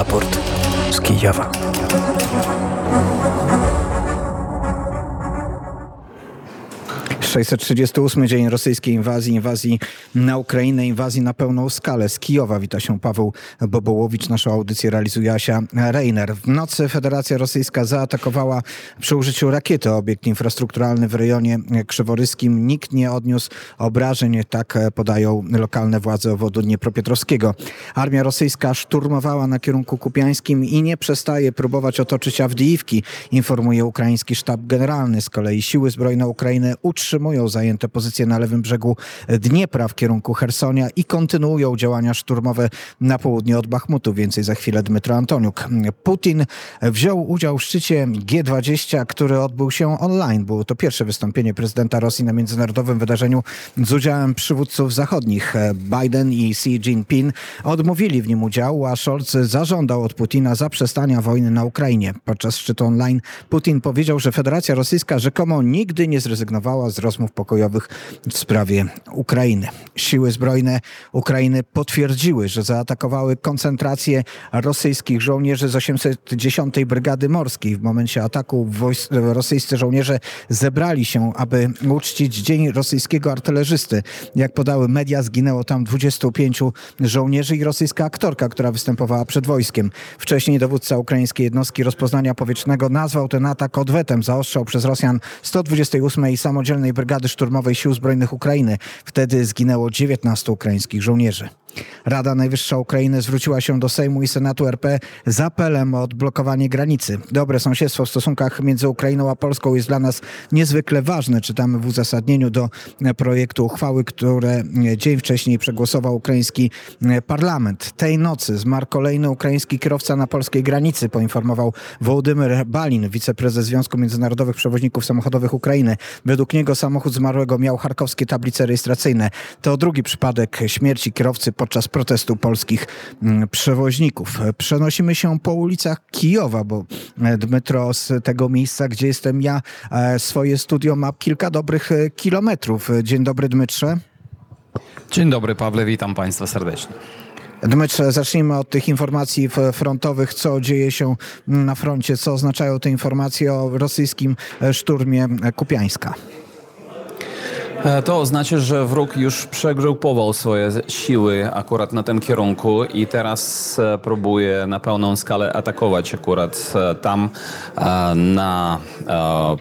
Raport z Kijowa. 638 dzień rosyjskiej inwazji, inwazji na Ukrainę, inwazji na pełną skalę. Z Kijowa wita się Paweł Bobołowicz. Naszą audycję realizuje Asia Reiner. W nocy Federacja Rosyjska zaatakowała przy użyciu rakiety obiekt infrastrukturalny w rejonie krzyworyskim. Nikt nie odniósł obrażeń, tak podają lokalne władze obwodu Dniepropietrowskiego. Armia rosyjska szturmowała na kierunku kupiańskim i nie przestaje próbować otoczyć Awdijiwki, informuje ukraiński sztab generalny. Z kolei siły zbrojne Ukrainy utrzymują utrzymują zajęte pozycje na lewym brzegu Dniepra w kierunku Hersonia i kontynuują działania szturmowe na południe od Bachmutu. Więcej za chwilę Dmytro Antoniuk. Putin wziął udział w szczycie G20, który odbył się online. Było to pierwsze wystąpienie prezydenta Rosji na międzynarodowym wydarzeniu z udziałem przywódców zachodnich. Biden i Xi Jinping odmówili w nim udziału, a Scholz zażądał od Putina zaprzestania wojny na Ukrainie. Podczas szczytu online Putin powiedział, że Federacja Rosyjska rzekomo nigdy nie zrezygnowała z rozmów pokojowych w sprawie Ukrainy. Siły zbrojne Ukrainy potwierdziły, że zaatakowały koncentrację rosyjskich żołnierzy z 810 Brygady Morskiej. W momencie ataku rosyjscy żołnierze zebrali się, aby uczcić Dzień Rosyjskiego Artylerzysty. Jak podały media, zginęło tam 25 żołnierzy i rosyjska aktorka, która występowała przed wojskiem. Wcześniej dowódca ukraińskiej jednostki rozpoznania powietrznego nazwał ten atak odwetem za ostrzał przez Rosjan 128 samodzielnej Brygady Szturmowej Sił Zbrojnych Ukrainy. Wtedy zginęło 19 ukraińskich żołnierzy. Rada Najwyższa Ukrainy zwróciła się do Sejmu i Senatu RP z apelem o odblokowanie granicy. Dobre sąsiedztwo w stosunkach między Ukrainą a Polską jest dla nas niezwykle ważne. Czytamy w uzasadnieniu do projektu uchwały, które dzień wcześniej przegłosował ukraiński parlament. Tej nocy zmarł kolejny ukraiński kierowca na polskiej granicy, poinformował Wołodymyr Balin, wiceprezes Związku Międzynarodowych Przewoźników Samochodowych Ukrainy. Według niego samochód zmarłego miał charkowskie tablice rejestracyjne. To drugi przypadek śmierci kierowcy podczas protestu polskich mm, przewoźników. Przenosimy się po ulicach Kijowa, bo e, Dmytro z tego miejsca, gdzie jestem ja, e, swoje studio ma kilka dobrych e, kilometrów. Dzień dobry Dmytrze. Dzień dobry Pawle, witam Państwa serdecznie. Dmytrze, zacznijmy od tych informacji frontowych, co dzieje się na froncie, co oznaczają te informacje o rosyjskim szturmie Kupiańska. E, to oznacza, że wróg już przegrupował swoje siły akurat na tym kierunku i teraz e, próbuje na pełną skalę atakować akurat e, tam na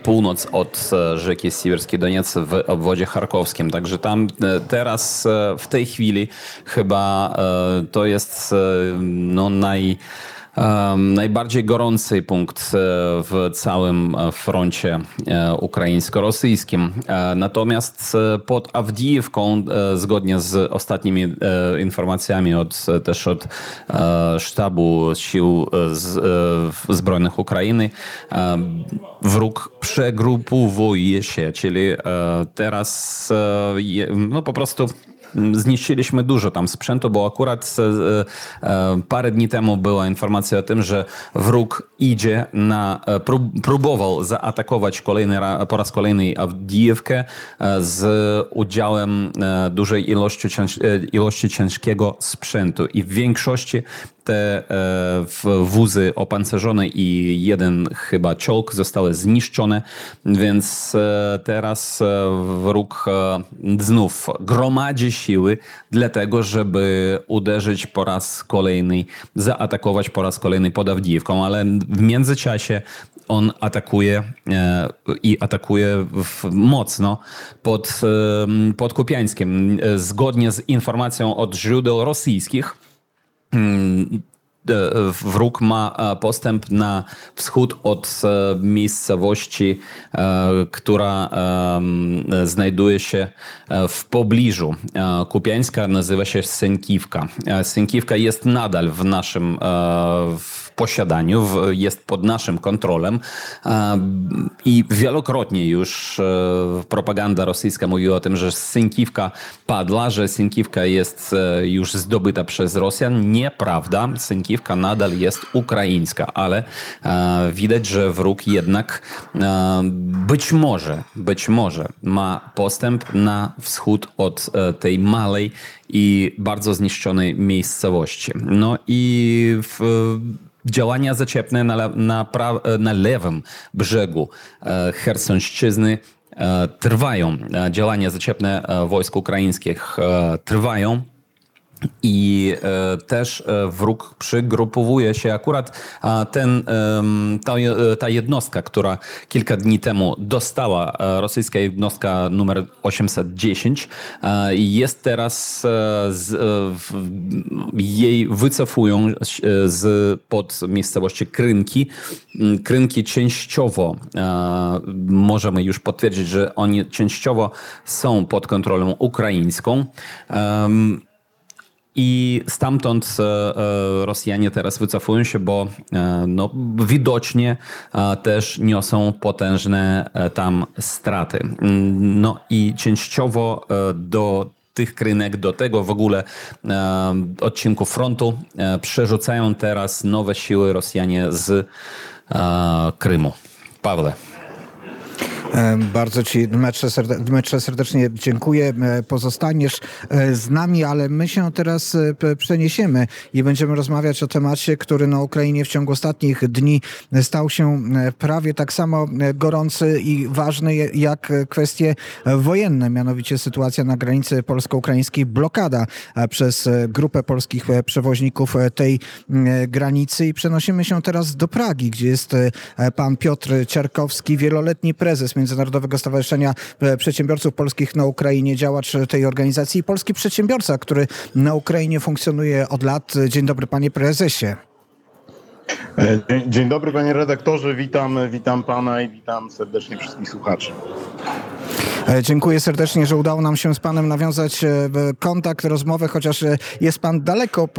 północ od rzeki Siwerski Doniec w obwodzie charkowskim. Także tam teraz w tej chwili chyba to jest no, naj najbardziej gorący punkt e, w całym e, froncie e, ukraińsko-rosyjskim. Natomiast pod Awdijewką, zgodnie z ostatnimi informacjami od, też od sztabu sił zbrojnych Ukrainy, wróg przegrupowuje się, czyli teraz no po prostu zniszczyliśmy dużo tam sprzętu, bo akurat e, e, parę dni temu była informacja o tym, że wróg idzie na, e, próbował zaatakować kolejny, po raz kolejny Awdijewkę z udziałem dużej ilości, ilości ciężkiego sprzętu. I w większości te wozy opancerzone i jeden chyba czołg zostały zniszczone, więc teraz wróg znów gromadzi siły dlatego, żeby uderzyć po raz kolejny, zaatakować po raz kolejny pod Awdijiwką, ale w międzyczasie on atakuje e, i atakuje mocno pod, pod Kupiańskiem. Zgodnie z informacją od źródeł rosyjskich, wróg ma e, postęp na wschód od e, miejscowości, która znajduje się w pobliżu Kupiańska, nazywa się Sękiwka. Sękiwka jest nadal w naszym w posiadaniu, jest pod naszym kontrolem i wielokrotnie już e, propaganda rosyjska mówiła o tym, że Synkiwka padła, że Synkiwka jest e, już zdobyta przez Rosjan. Nieprawda, Synkiwka nadal jest ukraińska, ale e, widać, że wróg jednak być może, być może ma postęp na wschód od tej małej i bardzo zniszczonej miejscowości. No i w, działania zaciepne na, na, na lewym brzegu e, Chersonszczyzny e, trwają. E, Działania zaciepne wojsk ukraińskich trwają. I e, też e, wróg przygrupowuje się akurat ten, ta, je- ta jednostka, która kilka dni temu dostała, e, rosyjska jednostka numer 810, e, jest teraz, e, z, e, jej wycofują z pod miejscowości Krynki. Mm, Krynki częściowo e, możemy już potwierdzić, że oni częściowo są pod kontrolą ukraińską. I stamtąd e, e, Rosjanie teraz wycofują się, bo e, no, widocznie też niosą potężne tam straty. Mm, No i częściowo do tych krynek, do tego w ogóle odcinku frontu przerzucają teraz nowe siły Rosjanie z Krymu. Pawle. Bardzo Ci, Dmytrze, serde- Dmytrze, serdecznie dziękuję. E, Pozostaniesz e, z nami, ale my się teraz e, przeniesiemy i będziemy rozmawiać o temacie, który na Ukrainie w ciągu ostatnich dni stał się prawie tak samo gorący i ważny jak kwestie wojenne, mianowicie sytuacja na granicy polsko-ukraińskiej, blokada przez grupę polskich przewoźników tej granicy i przenosimy się teraz do Pragi, gdzie jest pan Piotr Ciarkowski, wieloletni prezes Międzynarodowego Stowarzyszenia e, Przedsiębiorców Polskich na Ukrainie, działacz tej organizacji i polski przedsiębiorca, który na Ukrainie funkcjonuje od lat. Dzień dobry panie prezesie. E, Dzień, dzień dobry panie redaktorze, witam, witam pana i witam serdecznie wszystkich słuchaczy. E, Dziękuję serdecznie, że udało nam się z panem nawiązać e, kontakt, rozmowę, chociaż e, jest pan daleko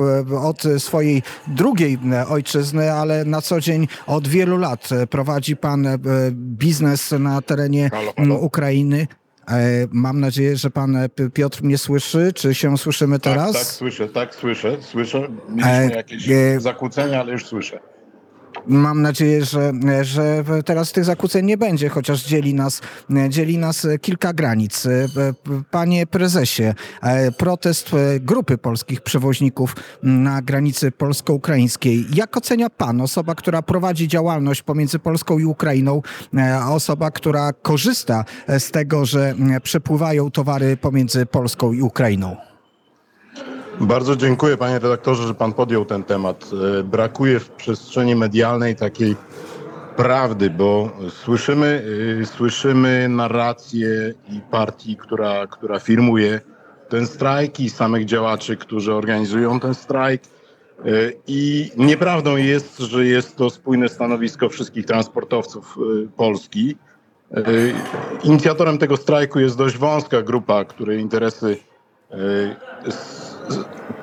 od swojej drugiej ojczyzny, ale na co dzień od wielu lat prowadzi pan biznes na terenie Halo, halo. Ukrainy. Mam nadzieję, że pan Piotr mnie słyszy. Czy się słyszymy teraz? Tak, tak, słyszę, tak, słyszę, słyszę. Mieliśmy jakieś zakłócenia, ale już słyszę. Mam nadzieję, że, że teraz tych zakłóceń nie będzie, chociaż dzieli nas, dzieli nas kilka granic. Panie prezesie, protest grupy polskich przewoźników na granicy polsko-ukraińskiej. Jak ocenia pan, osoba, która prowadzi działalność pomiędzy Polską i Ukrainą, osoba, która korzysta z tego, że przepływają towary pomiędzy Polską i Ukrainą? Bardzo dziękuję panie redaktorze, że pan podjął ten temat. E, Brakuje w przestrzeni medialnej takiej prawdy, bo słyszymy, y, słyszymy narrację i partii, która, która firmuje ten strajk i samych działaczy, którzy organizują ten strajk. Y, I nieprawdą jest, że jest to spójne stanowisko wszystkich transportowców Polski. Inicjatorem tego strajku jest dość wąska grupa, której interesy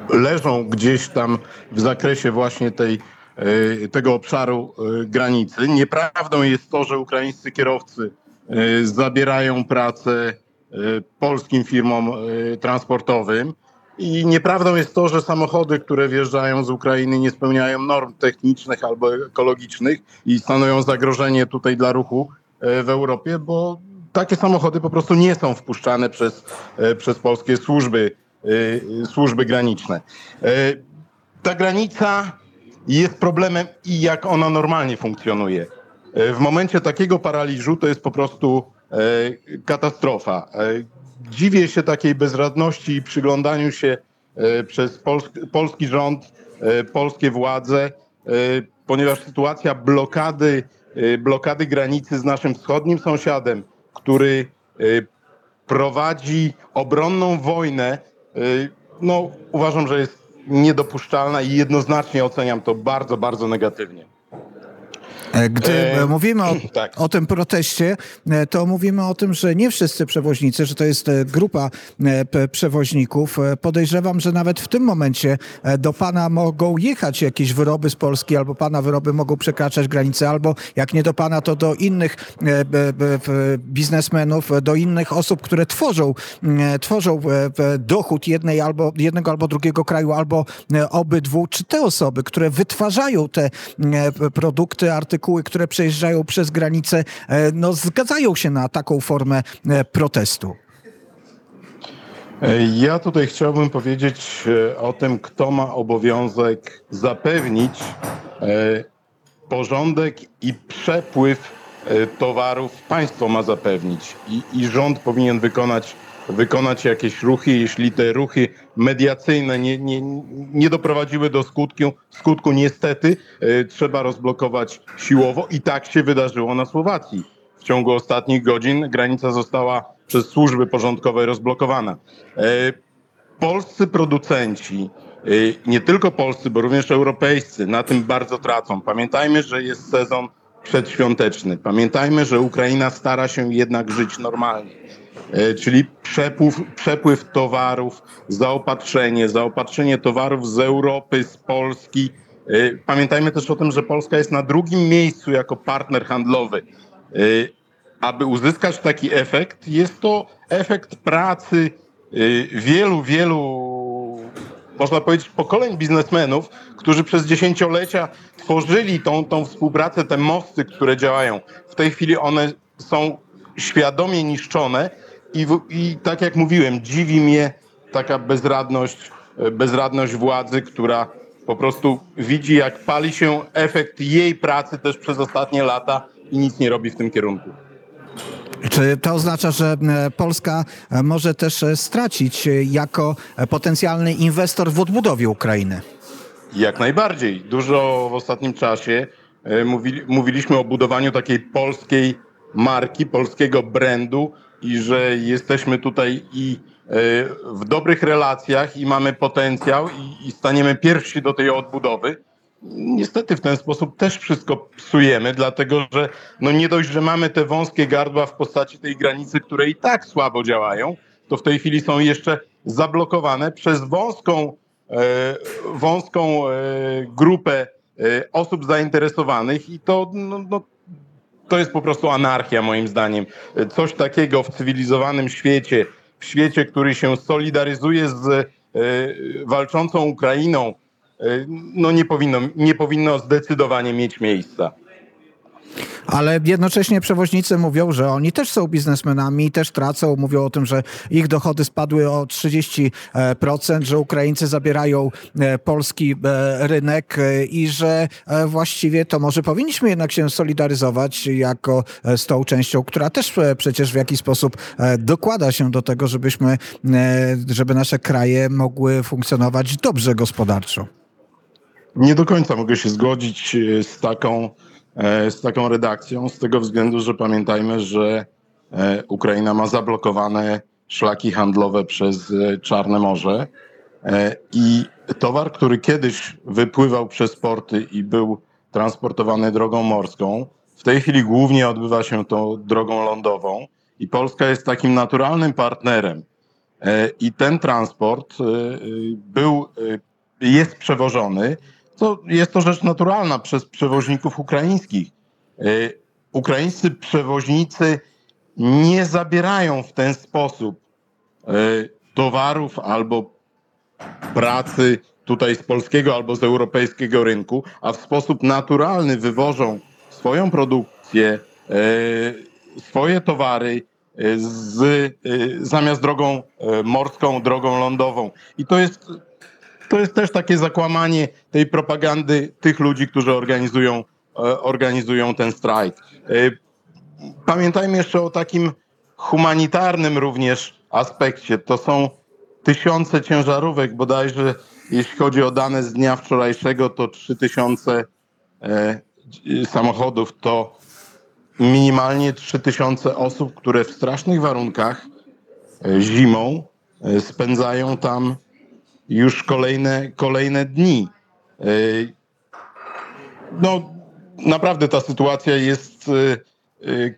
leżą gdzieś tam w zakresie właśnie tej, y, tego obszaru y, granicy. Nieprawdą jest to, że ukraińscy kierowcy y, zabierają pracę polskim firmom transportowym. I nieprawdą jest to, że samochody, które wjeżdżają z Ukrainy, nie spełniają norm technicznych albo ekologicznych i stanowią zagrożenie tutaj dla ruchu e, w Europie, bo takie samochody po prostu nie są wpuszczane przez, e, przez polskie służby, e, służby graniczne. E, Ta granica jest problemem i jak ona normalnie funkcjonuje. W momencie takiego paraliżu to jest po prostu katastrofa. Dziwię się takiej bezradności i przyglądaniu się przez polsk- polski rząd, polskie władze, ponieważ sytuacja blokady, blokady granicy z naszym wschodnim sąsiadem, który prowadzi obronną wojnę, y, no uważam, że jest niedopuszczalna i jednoznacznie oceniam to bardzo, bardzo negatywnie. E, Gdy E, e, mówimy o, tak. o tym proteście, e, to mówimy o tym, że nie wszyscy przewoźnicy, że to jest grupa przewoźników. Podejrzewam, że nawet w tym momencie do pana mogą jechać jakieś wyroby z Polski, albo pana wyroby mogą przekraczać granice, albo jak nie do pana, to do innych biznesmenów, do innych osób, które tworzą, tworzą dochód jednej albo, jednego albo drugiego kraju, albo obydwu. Czy te osoby, które wytwarzają te produkty, artykuły, które przejeżdżają przez granicę, e, no zgadzają się na taką formę e, protestu? Ja tutaj chciałbym powiedzieć e, o tym, kto ma obowiązek zapewnić porządek i przepływ towarów państwo ma zapewnić i, i rząd powinien wykonać, wykonać jakieś ruchy, jeśli te ruchy mediacyjne nie, nie, nie doprowadziły do skutku, skutku niestety e, trzeba rozblokować siłowo i tak się wydarzyło na Słowacji. W ciągu ostatnich godzin granica została przez służby porządkowe rozblokowana. E, polscy producenci, y, nie tylko polscy, bo również europejscy, na tym bardzo tracą. Pamiętajmy, że jest sezon przedświąteczny. Pamiętajmy, że Ukraina stara się jednak żyć normalnie. Y, Czyli przepływ, przepływ towarów, zaopatrzenie, zaopatrzenie towarów z Europy, z Polski. Y, Pamiętajmy też o tym, że Polska jest na drugim miejscu jako partner handlowy. Y, Aby uzyskać taki efekt, jest to efekt pracy wielu, wielu, można powiedzieć, pokoleń biznesmenów, którzy przez dziesięciolecia tworzyli tą, tą współpracę, te mosty, które działają. W tej chwili one są świadomie niszczone i, w, i tak jak mówiłem, dziwi mnie taka bezradność, e, bezradność władzy, która po prostu widzi, jak pali się efekt jej pracy też przez ostatnie lata i nic nie robi w tym kierunku. Czy to oznacza, że e, Polska e, może też stracić jako potencjalny inwestor w odbudowie Ukrainy? Jak najbardziej. Dużo w ostatnim czasie mówili, mówiliśmy o budowaniu takiej polskiej marki, polskiego brandu i że jesteśmy tutaj i e, w dobrych relacjach i mamy potencjał i, i staniemy pierwsi do tej odbudowy. Niestety w ten sposób też wszystko psujemy, dlatego że no nie dość, że mamy te wąskie gardła w postaci tej granicy, które i tak słabo działają, to w tej chwili są jeszcze zablokowane przez wąską e, wąską e, grupę osób zainteresowanych i to, no, no, to jest po prostu anarchia moim zdaniem. Coś takiego w cywilizowanym świecie, w świecie, który się solidaryzuje z e, walczącą Ukrainą, e, no nie powinno, nie powinno zdecydowanie mieć miejsca. Ale jednocześnie przewoźnicy mówią, że oni też są biznesmenami też tracą. Mówią o tym, że ich dochody spadły o 30%, że Ukraińcy zabierają e, polski e, rynek e, i że e, właściwie to może powinniśmy jednak się solidaryzować jako e, z tą częścią, która też e, przecież w jakiś sposób e, dokłada się do tego, żebyśmy, e, żeby nasze kraje mogły funkcjonować dobrze gospodarczo. Nie do końca mogę się zgodzić e, z taką, e, z taką redakcją, z tego względu, że pamiętajmy, że e, Ukraina ma zablokowane szlaki handlowe przez e, Czarne Morze e, i towar, który kiedyś wypływał przez porty i był transportowany drogą morską, w tej chwili głównie odbywa się to drogą lądową i Polska jest takim naturalnym partnerem. E, I ten transport e, e, był, e, jest przewożony to jest to rzecz naturalna przez przewoźników ukraińskich. E, Ukraińscy przewoźnicy nie zabierają w ten sposób e, towarów albo pracy tutaj z polskiego albo z europejskiego rynku, a w sposób naturalny wywożą swoją produkcję, e, swoje towary z, zamiast drogą morską, drogą lądową. I to jest to jest też takie zakłamanie tej propagandy tych ludzi, którzy organizują, e, organizują ten strajk. E, Pamiętajmy jeszcze o takim humanitarnym również aspekcie. To są tysiące ciężarówek, bodajże jeśli chodzi o dane z dnia wczorajszego, to 3000 e, samochodów, to minimalnie 3000 osób, które w strasznych warunkach e, zimą spędzają tam już kolejne, kolejne dni. E, No, naprawdę ta sytuacja jest e, e,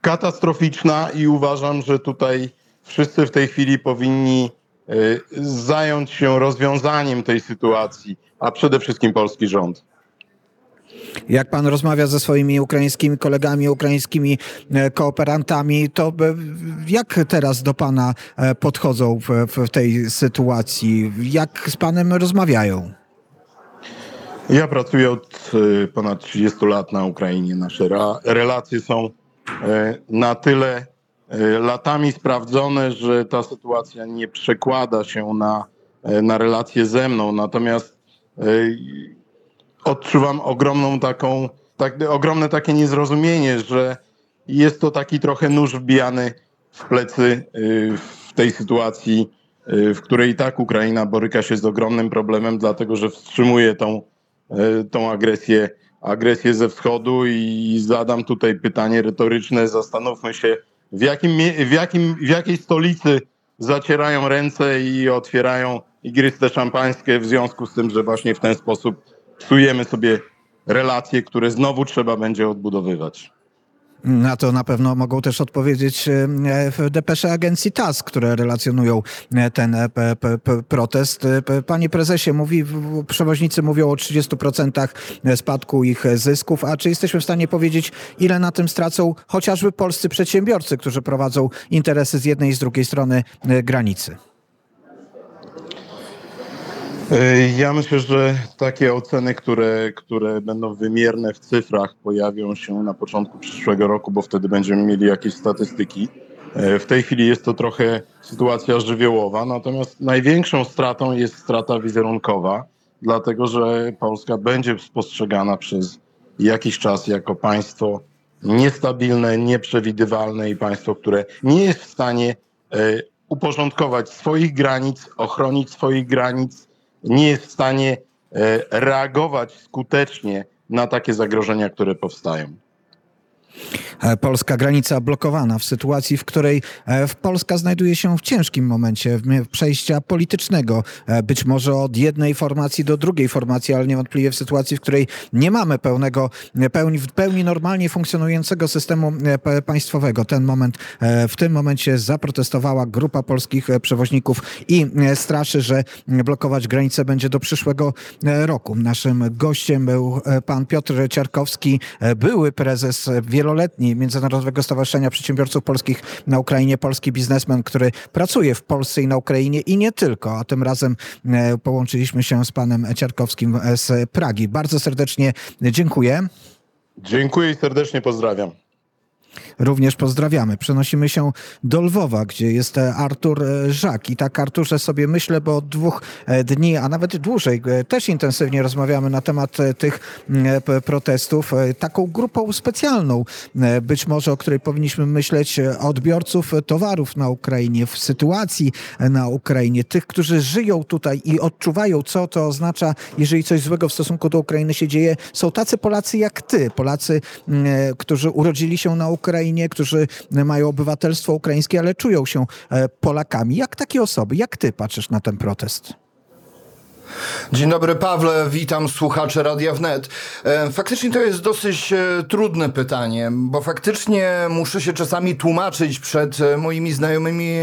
katastroficzna i uważam, że tutaj wszyscy w tej chwili powinni zająć się rozwiązaniem tej sytuacji, a przede wszystkim polski rząd. Jak pan rozmawia ze swoimi ukraińskimi kolegami, ukraińskimi e, kooperantami, to e, jak teraz do pana e, podchodzą w, tej sytuacji? Jak z panem rozmawiają? Ja pracuję od ponad 30 lat na Ukrainie. Nasze relacje są na tyle latami sprawdzone, że ta sytuacja nie przekłada się na, na relacje ze mną. Natomiast odczuwam ogromną taką, tak, ogromne takie niezrozumienie, że jest to taki trochę nóż wbijany w plecy w tej sytuacji, w której i tak Ukraina boryka się z ogromnym problemem, dlatego że wstrzymuje tą, tą agresję agresję ze wschodu i zadam tutaj pytanie retoryczne. Zastanówmy się, w, jakim, w, jakim, w jakiej stolicy zacierają ręce i otwierają igryste szampańskie w związku z tym, że właśnie w ten sposób psujemy sobie relacje, które znowu trzeba będzie odbudowywać. Na to na pewno mogą też odpowiedzieć e, w depesze agencji TAS, które relacjonują e, ten e, protest. Panie prezesie, mówi, przewoźnicy mówią o 30% spadku ich zysków, a czy jesteśmy w stanie powiedzieć, ile na tym stracą chociażby polscy przedsiębiorcy, którzy prowadzą interesy z jednej i z drugiej strony granicy? E, ja myślę, że takie oceny, które, które będą wymierne w cyfrach, pojawią się na początku przyszłego roku, bo wtedy będziemy mieli jakieś statystyki. E, w tej chwili jest to trochę sytuacja żywiołowa, natomiast największą stratą jest strata wizerunkowa, dlatego że Polska będzie postrzegana przez jakiś czas jako państwo niestabilne, nieprzewidywalne i państwo, które nie jest w stanie e, uporządkować swoich granic, ochronić swoich granic, nie jest w stanie e, reagować skutecznie na takie zagrożenia, które powstają. E, polska granica blokowana w sytuacji, w której e, Polska znajduje się w ciężkim momencie przejścia politycznego. E, być może od jednej formacji do drugiej formacji, ale niewątpliwie w sytuacji, w której nie mamy pełnego, pełni, pełni normalnie funkcjonującego systemu państwowego. Ten moment, w tym momencie zaprotestowała grupa polskich przewoźników i straszy, że blokować granicę będzie do przyszłego roku. Naszym gościem był pan Piotr Ciarkowski, były prezes wieloletni Międzynarodowego Stowarzyszenia Przedsiębiorców Polskich na Ukrainie, polski biznesmen, który pracuje w Polsce i na Ukrainie i nie tylko, a tym razem e, połączyliśmy się z panem Ciarkowskim z Pragi. Bardzo serdecznie dziękuję. Dziękuję i serdecznie pozdrawiam również pozdrawiamy. Przenosimy się do Lwowa, gdzie jest e, Artur e, Żak. I tak, Arturze, sobie myślę, bo od dwóch e, dni, a nawet dłużej, też intensywnie rozmawiamy na temat tych protestów. Taką grupą specjalną, być może, o której powinniśmy myśleć, odbiorców towarów na Ukrainie, w sytuacji na Ukrainie, tych, którzy żyją tutaj i odczuwają, co to oznacza, jeżeli coś złego w stosunku do Ukrainy się dzieje. Są tacy Polacy jak ty, Polacy, którzy urodzili się na Ukrainie, Ukrainie, którzy mają obywatelstwo ukraińskie, ale czują się e, Polakami. Jak takie osoby, jak ty patrzysz na ten protest? Dzień dobry Pawle, witam słuchacze Radia Wnet. E, faktycznie to jest dosyć e, trudne pytanie, bo faktycznie muszę się czasami tłumaczyć przed e, moimi znajomymi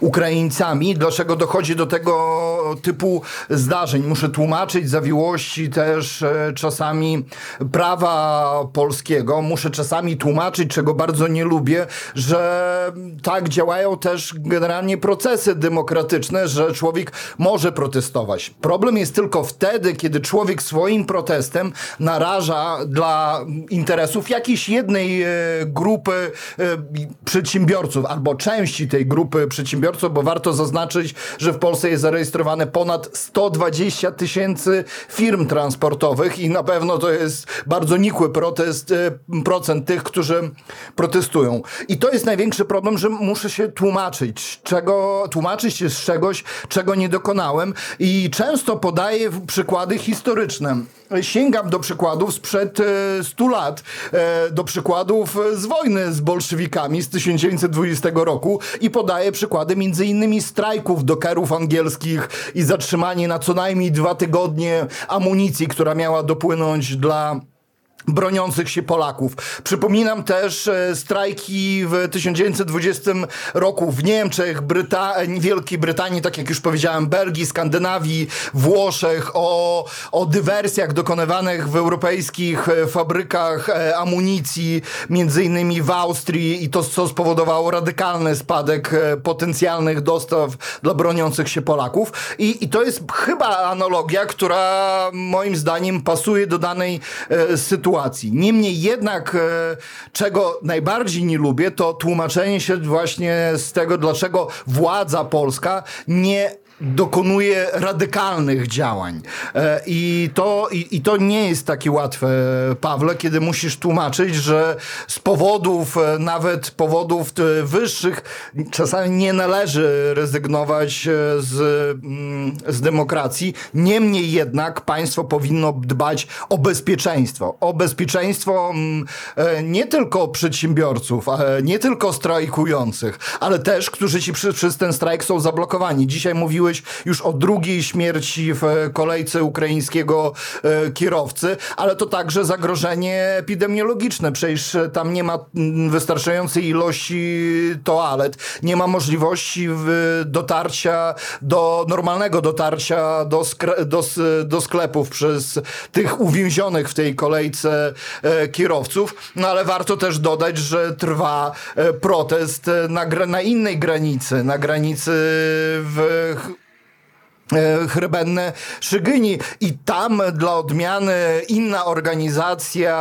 Ukraińcami, dlaczego dochodzi do tego typu zdarzeń. Muszę tłumaczyć zawiłości też czasami prawa polskiego. Muszę czasami tłumaczyć, czego bardzo nie lubię, że tak działają też generalnie procesy demokratyczne, że człowiek może protestować. Problem Problem jest tylko wtedy, kiedy człowiek swoim protestem naraża dla interesów jakiejś jednej e, grupy e, przedsiębiorców albo części tej grupy przedsiębiorców, bo warto zaznaczyć, że w Polsce jest zarejestrowane ponad 120 tysięcy firm transportowych i na pewno to jest bardzo nikły protest, e, procent tych, którzy protestują. I to jest największy problem, że muszę się tłumaczyć, czego, tłumaczyć się z czegoś, czego nie dokonałem i często podaję przykłady historyczne. Sięgam do przykładów sprzed 100 e, lat, e, do przykładów z wojny z bolszewikami z 1920 roku i podaję przykłady innymi strajków dokerów angielskich i zatrzymanie na co najmniej dwa tygodnie amunicji, która miała dopłynąć dla broniących się Polaków. Przypominam też e, strajki w 1920 roku w Niemczech, Wielkiej Brytanii, tak jak już powiedziałem, Belgii, Skandynawii, Włoszech, o, o dywersjach dokonywanych w europejskich e, fabrykach e, amunicji, między innymi w Austrii i to, co spowodowało radykalny spadek potencjalnych dostaw dla broniących się Polaków. I, i to jest chyba analogia, która moim zdaniem pasuje do danej sytuacji sytuacji. Niemniej jednak, e, czego najbardziej nie lubię, to tłumaczenie się właśnie z tego, dlaczego władza polska nie dokonuje radykalnych działań. E, I to, i, I to nie jest takie łatwe, Pawle, kiedy musisz tłumaczyć, że z powodów, e, nawet powodów e, wyższych, czasami nie należy rezygnować z, mm, z demokracji. Niemniej jednak państwo powinno dbać o bezpieczeństwo. O bezpieczeństwo mm, nie tylko przedsiębiorców, nie tylko strajkujących, ale też, którzy ci przez ten strajk są zablokowani. Dzisiaj mówiłeś już o drugiej śmierci w e, kolejce ukraińskiego e, kierowcy, ale to także zagrożenie epidemiologiczne. Przecież e, tam nie ma mm, wystarczającej ilości toalet, nie ma możliwości dotarcia do normalnego dotarcia do, do, do sklepów przez tych uwięzionych w tej kolejce kierowców. No ale warto też dodać, że trwa protest na, na innej granicy, na granicy w Chrebenne Szygyni i tam dla odmiany inna organizacja,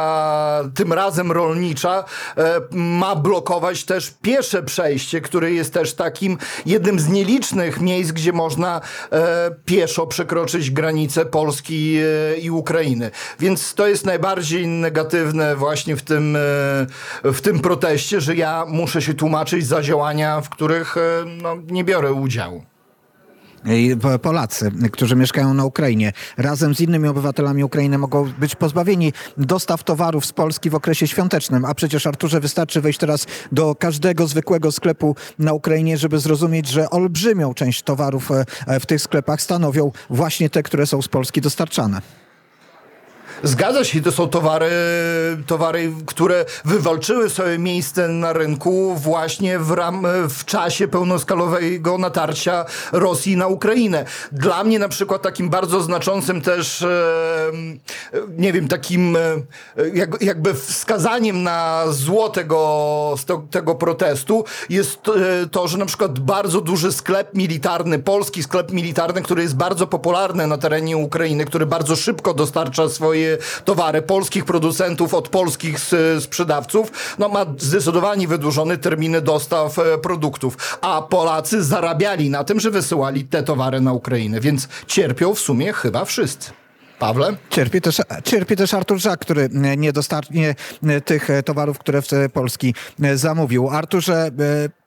tym razem rolnicza, e, ma blokować też piesze przejście, które jest też takim jednym z nielicznych miejsc, gdzie można e, pieszo przekroczyć granicę Polski e, i Ukrainy. Więc to jest najbardziej negatywne właśnie w tym, e, w tym proteście, że ja muszę się tłumaczyć za działania, w których e, no, nie biorę udziału. Polacy, którzy mieszkają na Ukrainie, razem z innymi obywatelami Ukrainy mogą być pozbawieni dostaw towarów z Polski w okresie świątecznym. A przecież, Arturze, wystarczy wejść teraz do każdego zwykłego sklepu na Ukrainie, żeby zrozumieć, że olbrzymią część towarów e, w tych sklepach stanowią właśnie te, które są z Polski dostarczane. Zgadza się, to są towary, towary, które wywalczyły sobie miejsce na rynku właśnie w, ram, w czasie pełnoskalowego natarcia Rosji na Ukrainę. Dla mnie na przykład takim bardzo znaczącym też, e, nie wiem, takim e, jak, jakby wskazaniem na zło tego, tego protestu jest e, to, że na przykład bardzo duży sklep militarny, polski sklep militarny, który jest bardzo popularny na terenie Ukrainy, który bardzo szybko dostarcza swoje towary polskich producentów od polskich sprzedawców, no ma zdecydowanie wydłużone terminy dostaw e, produktów, a Polacy zarabiali na tym, że wysyłali te towary na Ukrainę, więc cierpią w sumie chyba wszyscy. Pawle? Cierpi też, cierpi też Artur Żak, który nie dostarczy tych towarów, które w Polski zamówił. Arturze, e,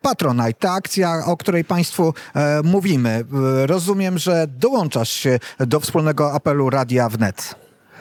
Patronite, ta akcja, o której Państwu e, mówimy, e, rozumiem, że dołączasz się do wspólnego apelu Radia Wnet.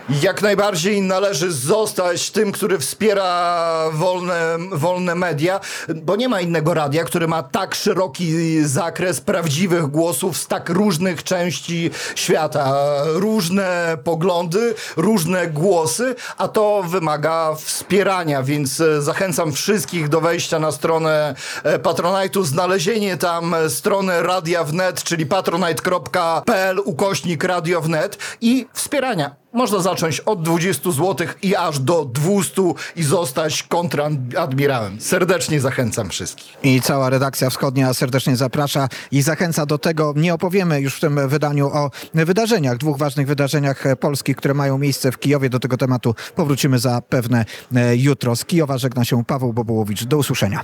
Jak najbardziej należy zostać tym, który wspiera wolne, wolne media, bo nie ma innego radia, który ma tak szeroki zakres prawdziwych głosów z tak różnych części świata. Różne poglądy, różne głosy, a to wymaga wspierania, więc e, zachęcam wszystkich do wejścia na stronę e, Patronite'u, znalezienie tam e, strony Radia Wnet, czyli patronite.pl ukośnik Radio Wnet i wspierania. Można zacząć od 20 zł i aż do 200 i zostać kontradmirałem. Serdecznie zachęcam wszystkich. I cała redakcja wschodnia serdecznie zaprasza i zachęca do tego. Nie opowiemy już w tym wydaniu o wydarzeniach, dwóch ważnych wydarzeniach e, polskich, które mają miejsce w Kijowie. Do tego tematu powrócimy zapewne e, jutro. Z Kijowa żegna się Paweł Bobołowicz. Do usłyszenia.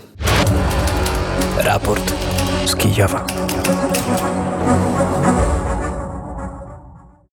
Raport z Kijowa.